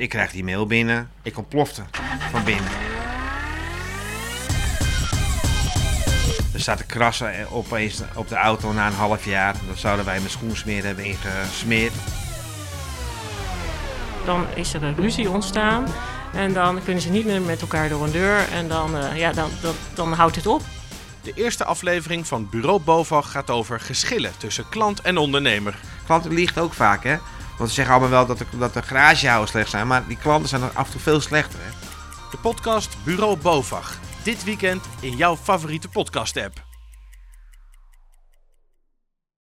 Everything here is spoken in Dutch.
Ik krijg die mail binnen. Ik ontplofte van binnen. Er staat een krassen opeens op de auto na een half jaar. Dat zouden wij met schoensmeer hebben ingesmeerd. Dan is er een ruzie ontstaan. En dan kunnen ze niet meer met elkaar door een deur. En dan, uh, ja, dan, dan, dan houdt het op. De eerste aflevering van Bureau BOVAG gaat over geschillen tussen klant en ondernemer. Klanten liegen ook vaak, hè? Want ze zeggen allemaal wel dat de, dat de slecht zijn, maar die klanten zijn er af en toe veel slechter. Hè? De podcast Bureau BOVAG. Dit weekend in jouw favoriete podcast-app.